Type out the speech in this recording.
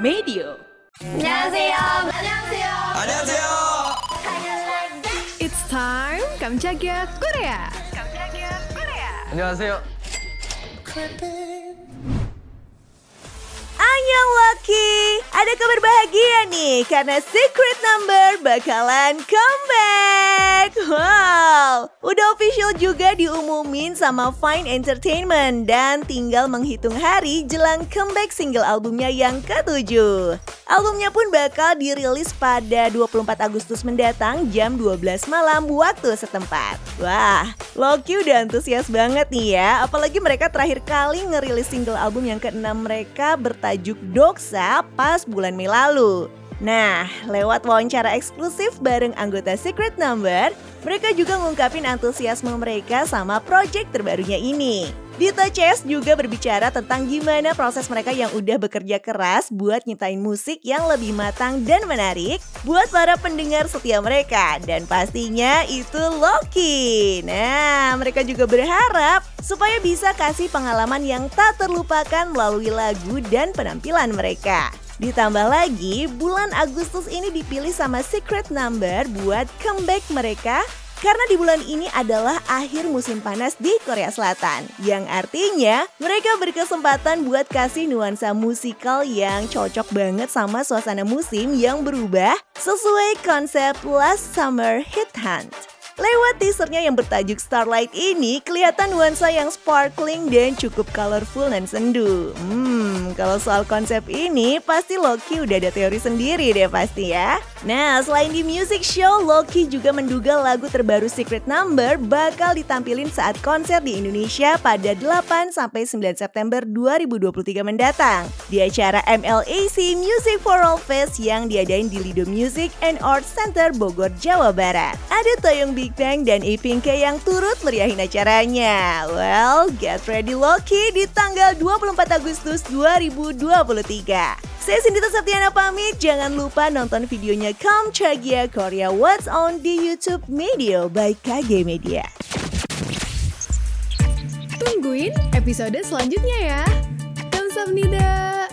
Medio. 안녕하세요. 안녕하세요. 안녕하세요. It's time Kamchagia Korea. 안녕하세요. Anyang Lucky, Ada kabar bahagia nih karena Secret Number bakalan comeback. Wow, udah official juga diumumin sama Fine Entertainment dan tinggal menghitung hari jelang comeback single albumnya yang ketujuh. Albumnya pun bakal dirilis pada 24 Agustus mendatang jam 12 malam waktu setempat. Wah, Loki udah antusias banget nih ya, apalagi mereka terakhir kali ngerilis single album yang keenam mereka bertajuk Doksa pas bulan Mei lalu. Nah, lewat wawancara eksklusif bareng anggota Secret Number, mereka juga ngungkapin antusiasme mereka sama project terbarunya ini. Dita Chess juga berbicara tentang gimana proses mereka yang udah bekerja keras buat nyiptain musik yang lebih matang dan menarik buat para pendengar setia mereka. Dan pastinya itu Loki. Nah, mereka juga berharap supaya bisa kasih pengalaman yang tak terlupakan melalui lagu dan penampilan mereka. Ditambah lagi, bulan Agustus ini dipilih sama Secret Number buat comeback mereka karena di bulan ini adalah akhir musim panas di Korea Selatan. Yang artinya mereka berkesempatan buat kasih nuansa musikal yang cocok banget sama suasana musim yang berubah sesuai konsep Last Summer Hit Hunt. Lewat teasernya yang bertajuk Starlight ini, kelihatan nuansa yang sparkling dan cukup colorful dan sendu. Hmm, kalau soal konsep ini, pasti Loki udah ada teori sendiri deh pasti ya. Nah, selain di music show, Loki juga menduga lagu terbaru Secret Number bakal ditampilin saat konser di Indonesia pada 8-9 September 2023 mendatang. Di acara MLAC Music for All Fest yang diadain di Lido Music and Arts Center Bogor, Jawa Barat. Ada Toyong Big Bang dan Iping K yang turut meriahin acaranya. Well, get ready Loki di tanggal 24 Agustus 2023. Saya Sindita Septiana pamit, jangan lupa nonton videonya Come Chagia Korea What's On di YouTube Media by KG Media. Tungguin episode selanjutnya ya. Kamsahamnida.